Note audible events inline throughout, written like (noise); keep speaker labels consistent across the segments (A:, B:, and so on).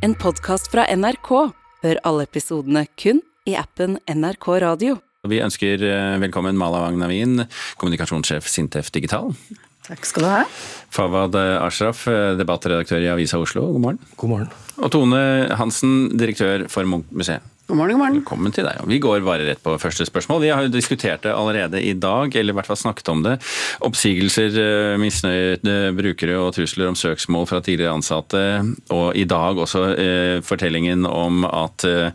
A: En podkast fra NRK. Hør alle episodene kun i appen NRK Radio.
B: Vi ønsker eh, velkommen Mala Wang Navin, kommunikasjonssjef Sintef Digital.
C: Takk skal du ha.
B: Fawad Ashraf, eh, debattredaktør i Avisa Oslo, god morgen.
D: God morgen.
B: Og Tone Hansen, direktør for Munch-museet.
C: God morgen, god morgen.
B: Velkommen til deg. Vi går bare rett på første spørsmål. Vi har jo diskutert det allerede i dag, eller i hvert fall snakket om det. Oppsigelser, eh, misnøyde brukere og trusler om søksmål fra tidligere ansatte. Og i dag også eh, fortellingen om at eh,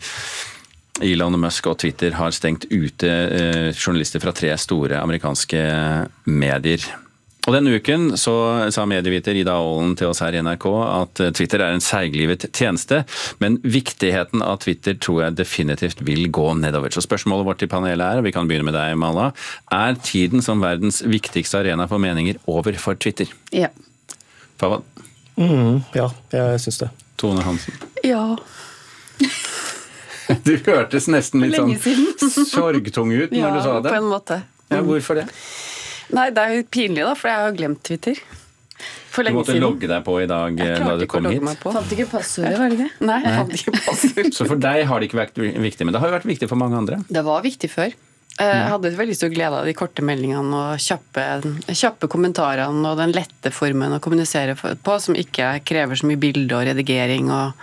B: Elon Musk og Twitter har stengt ute eh, journalister fra tre store amerikanske medier. Og Denne uken så sa medieviter Ida Aalen til oss her i NRK at eh, Twitter er en seiglivet tjeneste, men viktigheten av Twitter tror jeg definitivt vil gå nedover. Så spørsmålet vårt til panelet er, og vi kan begynne med deg, Mala, er tiden som verdens viktigste arena for meninger over for Twitter?
C: Ja.
B: Fawad?
D: Mm, ja, jeg syns det.
B: Tone Hansen?
C: Ja. (laughs)
B: Du hørtes nesten litt sånn sorgtung ut når (laughs)
C: ja,
B: du sa det.
C: Ja, på en måte.
B: Ja, hvorfor det?
C: Nei, det er jo pinlig, da, for jeg har glemt Twitter. For
B: Du måtte
C: siden.
B: logge deg på i dag eh, da du kom hit.
E: Fant ikke passordet, var det det?
C: Nei, jeg fant ikke passord. (laughs)
B: Så for deg har det ikke vært viktig, men det har jo vært viktig for mange andre.
C: Det var viktig før. Eh, Jeg hadde veldig stor glede av de korte meldingene og kjappe, kjappe kommentarene og den lette formen å kommunisere på, som ikke krever så mye bilde og redigering og,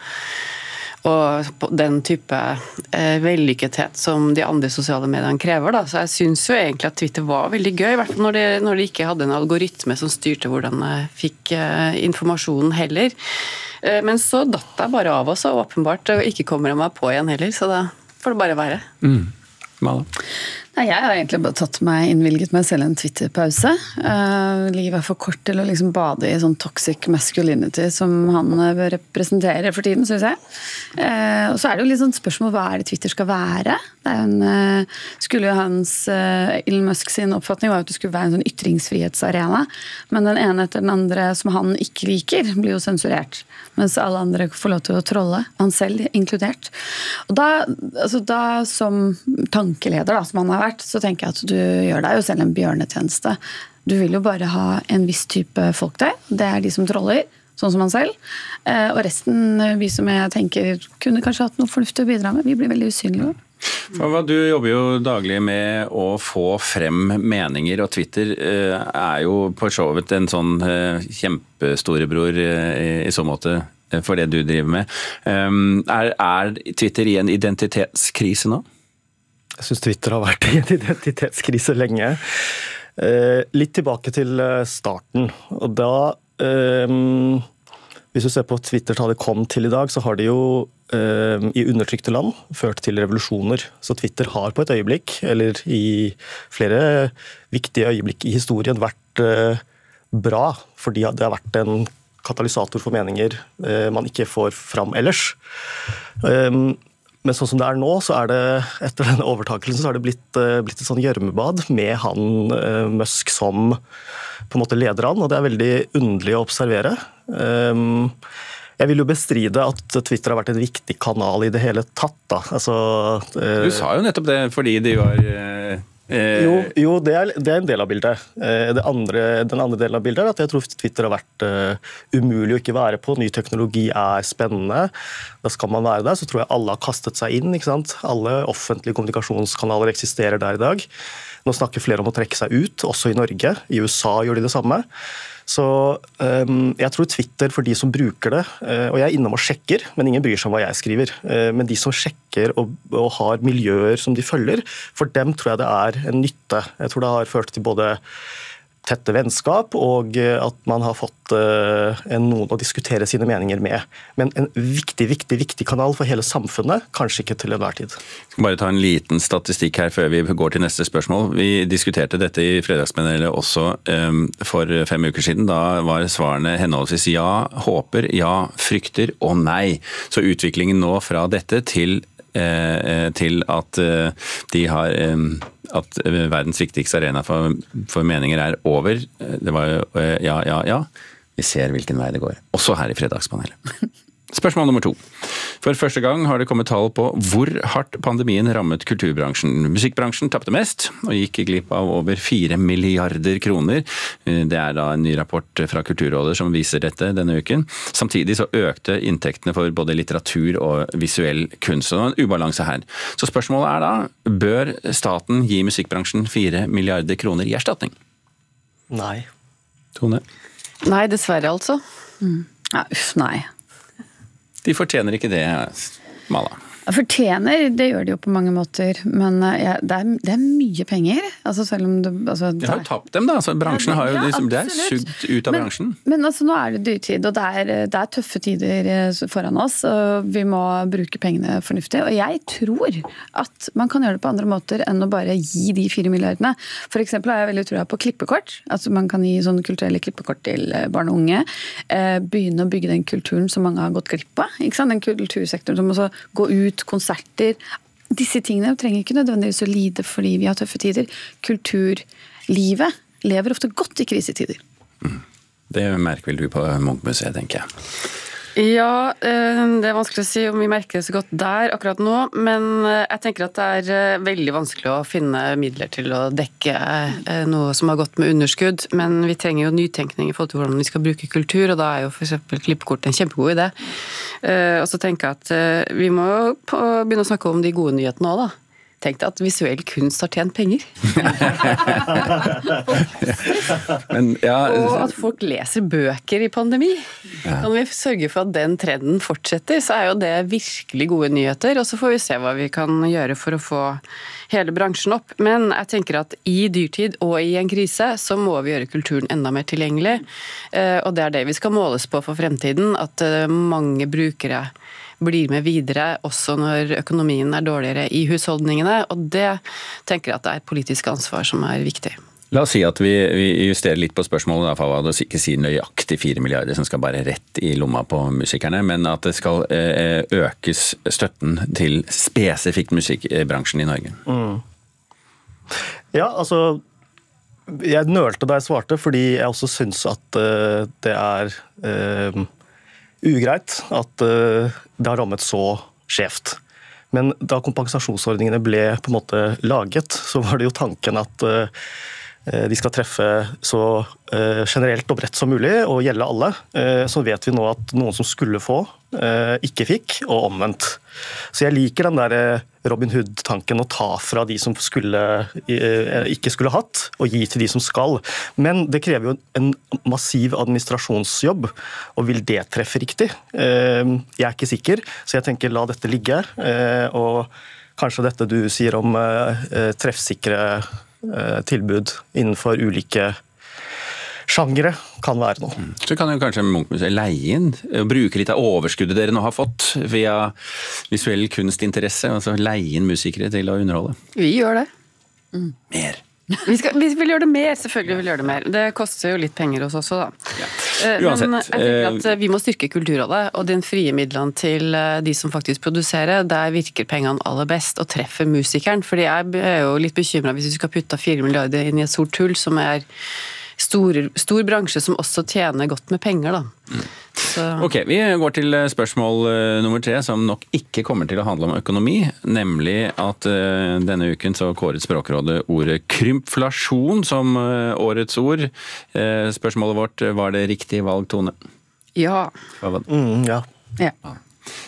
C: og den type eh, vellykkethet som de andre sosiale mediene krever. Da. Så jeg syns jo egentlig at Twitter var veldig gøy, i hvert fall når de, når de ikke hadde en algoritme som styrte hvordan jeg fikk eh, informasjonen heller. Eh, men så datt jeg bare av også, åpenbart, og ikke kommer jeg meg på igjen heller, så da får det bare være.
B: Mala.
E: Nei, jeg har egentlig bare tatt meg, innvilget meg selv en Twitter-pause. Uh, livet er for kort til å liksom bade i sånn toxic masculinity som han uh, representerer for tiden, syns jeg. Uh, og så er det jo litt sånn spørsmål hva er det Twitter skal være? Det er en, uh, skulle jo hans Elon Musk sin oppfatning var at det skulle være en sånn ytringsfrihetsarena. Men den ene etter den andre som han ikke liker, blir jo sensurert. Mens alle andre får lov til å trolle. Han selv inkludert. Og da, altså da som tankeleder, da, som han har vært, så tenker jeg at du gjør deg jo selv en bjørnetjeneste. Du vil jo bare ha en viss type folk der. Det er de som troller, sånn som han selv. Eh, Og resten, eh, vi som jeg tenker kunne kanskje hatt noe fornuftig å bidra med, vi blir veldig usynlige.
B: Fawad, Du jobber jo daglig med å få frem meninger, og Twitter eh, er jo på så vidt en sånn kjempestorebror i, så måte for det du driver med. Er Twitter i en identitetskrise nå?
D: Jeg syns Twitter har vært i en identitetskrise lenge. Eh, litt tilbake til eh, starten. Og da eh, Hvis du ser på Twitter da det kom til i dag, så har det jo i undertrykte land ført til revolusjoner. Så Twitter har på et øyeblikk, eller i flere viktige øyeblikk i historien, vært bra. Fordi det har vært en katalysator for meninger man ikke får fram ellers. Men sånn som det er nå, så er det etter denne overtakelsen så har det blitt, eh, blitt et sånn gjørmebad med han eh, Musk som på en måte leder an, og det er veldig underlig å observere. Um, jeg vil jo bestride at Twitter har vært en viktig kanal i det hele tatt. Da. Altså, eh,
B: Du sa jo nettopp det fordi de var eh,
D: jo, jo det, er, det er en del av bildet. Eh, andre, den andre delen av bildet er at jeg tror Twitter har vært eh, umulig å ikke være på. Ny teknologi er spennende. Da skal man være der. Så tror jeg alle har kastet seg inn. ikke sant? Alle offentlige kommunikasjonskanaler eksisterer der i dag. Nå snakker flere om å trekke seg ut, også i Norge. I USA gjør de det samme. Så um, jeg tror Twitter for de som bruker det, uh, og jeg er innom og sjekker, men ingen bryr seg om hva jeg skriver, uh, men de som sjekker og, og har miljøer som de følger, for dem tror jeg det er en nytte. Jeg tror det har ført til både tette vennskap, og uh, at man har fått noen å diskutere sine meninger med. Men en viktig, viktig, viktig kanal for hele samfunnet, kanskje ikke til enhver tid.
B: Jeg skal bare ta en liten statistikk her før vi går til neste spørsmål. Vi diskuterte dette i Fredagspanelet også um, for fem uker siden. Da var svarene henholdsvis ja, håper, ja, frykter og nei. Så utviklingen nå fra dette til, eh, til at eh, de har eh, at verdens viktigste arena for, for meninger er over. Det var jo eh, ja, ja, ja. Vi ser hvilken vei det går. Også her i Fredagspanelet. (laughs) Spørsmål nummer to. For første gang har det kommet tall på hvor hardt pandemien rammet kulturbransjen. Musikkbransjen tapte mest, og gikk glipp av over fire milliarder kroner. Det er da en ny rapport fra Kulturrådet som viser dette denne uken. Samtidig så økte inntektene for både litteratur og visuell kunst. Så det er en ubalanse her. Så spørsmålet er da, bør staten gi musikkbransjen fire milliarder kroner i erstatning?
D: Nei.
B: Tone?
C: Nei, dessverre altså.
E: Mm. Ja, uff, nei.
B: De fortjener ikke det, Mala.
E: Fortjener, det gjør de jo på mange måter, men eh, ja, det, er, det, er, mye penger. Altså selv om det, altså,
B: de har jo tapt dem, da. Altså, bransjen har jo liksom, Det er sugd ut av
E: men,
B: bransjen.
E: Men altså, nå er det dyrtid, og det er, det er, tøffe tider eh, foran oss. og Vi må bruke pengene fornuftig. Og jeg tror at man kan gjøre det på andre måter enn å bare gi de fire milliardene. Eksempel har jeg veldig trua på klippekort. Altså Man kan gi sånne kulturelle klippekort til eh, barn og unge. Begynne å bygge den kulturen som mange har gått glipp av. Den kultursektoren som også går ut ut, konserter. Disse tingene trenger ikke nødvendigvis å lide fordi vi har tøffe tider. Kulturlivet lever ofte godt i krisetider.
B: Mm. Det merker vel du på Munchmuseet, tenker jeg.
C: Ja, eh, det er vanskelig å si om vi merker det så godt der akkurat nå. Men eh, jeg tenker at det er eh, veldig vanskelig å finne midler til å dekke noe som har gått med underskudd. Men vi trenger jo nytenkning i forhold til hvordan vi skal bruke kultur, og da er jo f.eks. klippekort en kjempegod idé. Og så tenker jeg at vi må begynne å snakke om de gode nyhetene òg, da. Tenk deg at visuell kunst har tjent penger. (laughs) Men, ja, og at folk leser bøker i pandemi. Ja. Kan vi sørge for at den trenden fortsetter, så er jo det virkelig gode nyheter. Og så får vi se hva vi kan gjøre for å få hele bransjen opp. Men jeg tenker at i dyrtid og i en krise så må vi gjøre kulturen enda mer tilgjengelig. Eh, og det er det vi skal måles på for fremtiden. At eh, mange brukere blir med videre også når økonomien er dårligere i husholdningene. Og det tenker jeg at det er et politisk ansvar som er viktig.
B: La oss si at vi, vi justerer litt på spørsmålet, da, Fawad, og ikke si nøyaktig 4 milliarder som skal bare rett i lomma på musikerne, men at det skal eh, økes støtten til spesifikt musikkbransjen i Norge. Mm.
D: Ja, altså Jeg nølte da jeg svarte, fordi jeg også syns at uh, det er uh, ugreit at uh, det har rammet så skjevt. Men da kompensasjonsordningene ble på en måte laget, så var det jo tanken at uh, de skal treffe så uh, generelt og bredt som mulig og gjelde alle. Så vet vi nå at noen som skulle få, ikke fikk, og omvendt. Så jeg liker den der Robin Hood-tanken å ta fra de som skulle, eh, ikke skulle hatt, og gi til de som skal. Men det krever jo en massiv administrasjonsjobb, og vil det treffe riktig? Eh, jeg er ikke sikker, så jeg tenker la dette ligge. Eh, og kanskje dette du sier om treffsikre tilbud innenfor ulike sjangere kan være noe. Mm.
B: Så kan jo kanskje Munchmuseet leie inn, og bruke litt av overskuddet dere nå har fått via visuell kunstinteresse, altså leie inn musikere til å underholde?
C: Vi gjør det.
B: Mm. Mer.
C: Vi, skal, vi, vil gjøre det mer, selvfølgelig vil vi gjøre det mer. Det koster jo litt penger hos oss også, da. Ja. Eh, Uansett. Men jeg tenker at eh, vi må styrke Kulturrådet, og den frie midlene til eh, de som faktisk produserer, der virker pengene aller best og treffer musikeren. Fordi jeg er jo litt bekymra hvis vi skal putte fire milliarder inn i et sort hull som er stor, stor bransje som også tjener godt med penger, da. Mm.
B: Ok, Vi går til eh, spørsmål uh, nummer tre, som nok ikke kommer til å handle om økonomi. Nemlig at uh, denne uken så kåret Språkrådet ordet krympflasjon som årets ord. spørsmålet vårt, var det riktig valg, Tone?
C: Ja.
D: Mm, ja.
C: ja.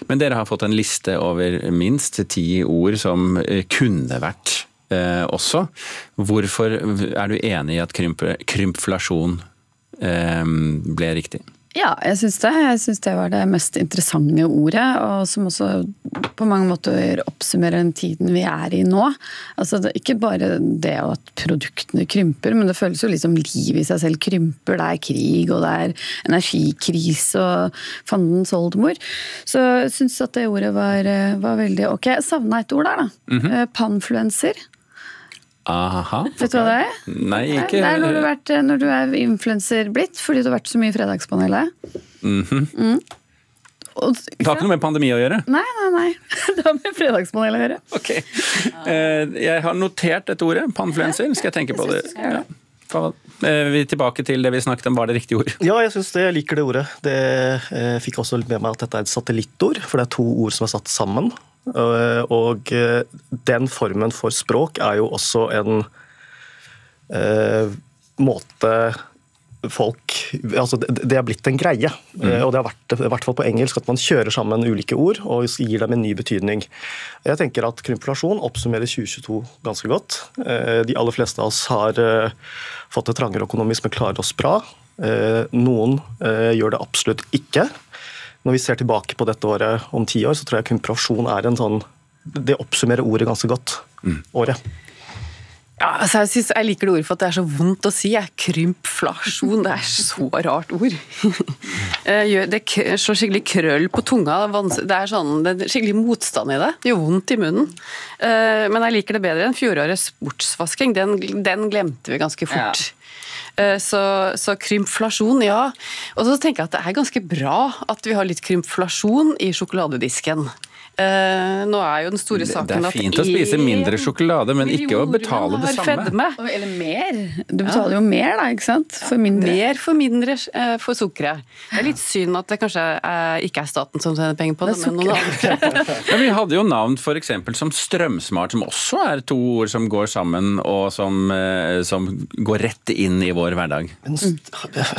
B: Men dere har fått en liste over minst ti ord som kunne vært eh, også. Hvorfor er du enig i at krymp, krympflasjon eh, ble riktig?
E: Ja, jeg syns det. Jeg syns det var det mest interessante ordet, og som også på mange måter oppsummerer den tiden vi er i nå. Altså, det, ikke bare det at produktene krymper, men det føles jo liksom livet i seg selv krymper. Det er krig, og det er energikrise og fandens oldemor. Så jeg syns at det ordet var, var veldig ok. Jeg savna et ord der, da. Mm -hmm. Panfluenser.
B: Aha,
E: Vet du hva det er?
B: Nei, ikke...
E: Det er når du, vært, når du er influenser blitt, fordi du har vært så mye i Fredagspanelet.
B: Mm -hmm. mm. Og, det har ikke noe med pandemi å gjøre?
E: Nei, nei, nei. (laughs) Det har med Fredagspanelet å gjøre.
B: Ok. Eh, jeg har notert dette ordet, panfluenser. Skal jeg tenke på det? Ja. Eh, vi er tilbake til det vi snakket om, var det riktige ord?
D: Ja, jeg syns det. Jeg liker det ordet. Det eh, fikk også med meg at dette er et satellittord, for det er to ord som er satt sammen. Uh, og uh, den formen for språk er jo også en eh, måte folk altså det, er blitt en greie. Mm. og det har vært i hvert fall på engelsk at man kjører sammen ulike ord og gir dem en ny betydning. Jeg tenker at krympulasjon oppsummerer 2022 ganske godt. De aller fleste av oss har fått det trangere økonomisk, men klarer oss bra. Noen gjør det absolutt ikke. Når vi ser tilbake på dette året om ti år, så tror jeg krympflasjon er en sånn Det oppsummerer ordet ganske godt. Mm. Året.
C: Ja, altså jeg, synes, jeg, liker det ordet for at det er så vondt å si. Krympflasjon, det er så rart ord. (laughs) Eh, det slår skikkelig krøll på tunga. Det er, sånn, det er skikkelig motstand i det. Det gjør vondt i munnen. Eh, men jeg liker det bedre enn fjorårets sportsvasking. Den, den, glemte vi ganske fort. Ja. Eh, så, så, krympflasjon, ja. Og så tenker jeg at det er ganske bra at vi har litt krympflasjon i sjokoladedisken. Uh, nå er jo den store saken
B: at Det er fint å spise mindre sjokolade, men ikke å betale det samme.
E: Fedme. Eller mer. Du betaler ja. jo mer, da, ikke sant? For mindre.
C: Mer for mindre uh, for sukkeret. Det er litt synd at det kanskje uh, ikke er staten som tjener penger på det, det men noen andre. (laughs) (laughs)
B: ja, vi hadde jo navn f.eks. som Strømsmart, som også er to ord som går sammen, og som, som går rett inn i vår hverdag. Men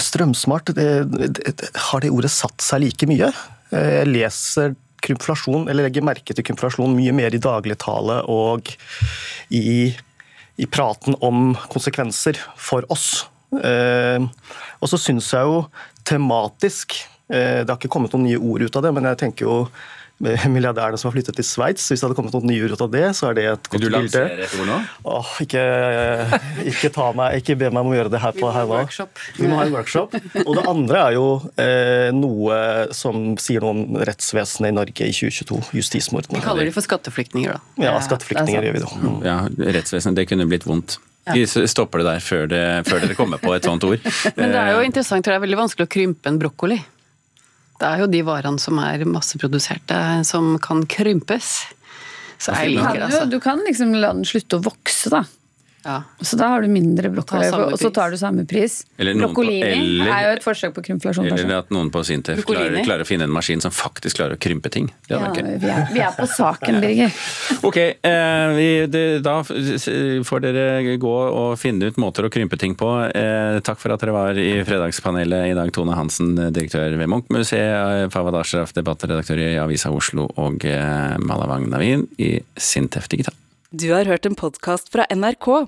D: strømsmart, det, det, har det ordet satt seg like mye? Jeg leser krympflasjon, eller legger merke til krymflasjon mye mer i dagligtale og i, i praten om konsekvenser for oss. Eh, og så syns jeg jo tematisk eh, Det har ikke kommet noen nye ord ut av det, men jeg tenker jo milliardærene som har flyttet til Sveits. Hvis det hadde kommet noen nye ut av det, så er det et godt bilde. Vil du lansere et ord nå? Åh, ikke, ikke, ta meg, ikke be meg om å gjøre det her på her nå. Vi må ha en workshop. Og det andre er jo eh, noe som sier noe om rettsvesenet i Norge i 2022. Justismordene.
C: Vi kaller de for skatteflyktninger, da.
D: Ja, skatteflyktninger gjør vi.
B: Mm. Ja, rettsvesenet, det kunne blitt vondt. Vi stopper det der før, det, før dere kommer på et sånt ord. (laughs)
C: Men det er jo interessant, for det er veldig vanskelig å krympe en brokkoli. Det er jo de varene som er masseproduserte, som kan krympes. Så jeg liker det. Altså.
E: Du kan liksom la den slutte å vokse, da. Ja. Så da har du mindre brokkoli, og så tar du samme pris. Brokkolini er jo et forsøk på krympflasjon.
B: Eller at noen på Sintef klarer, klarer, å finne en maskin som faktisk klarer å krympe ting.
E: Ja, vi, er, vi, er, på saken, (laughs) Birger.
B: ok, eh, vi, det, da får dere gå og finne ut måter å krympe ting på. Eh, takk for at dere var i Fredagspanelet i dag, Tone Hansen, direktør ved Munch-museet, Fawad Ashraf, debattredaktør i Avisa Oslo, og eh, Malavang Navin i Sintef Digital.
A: Du har hørt en podkast fra NRK.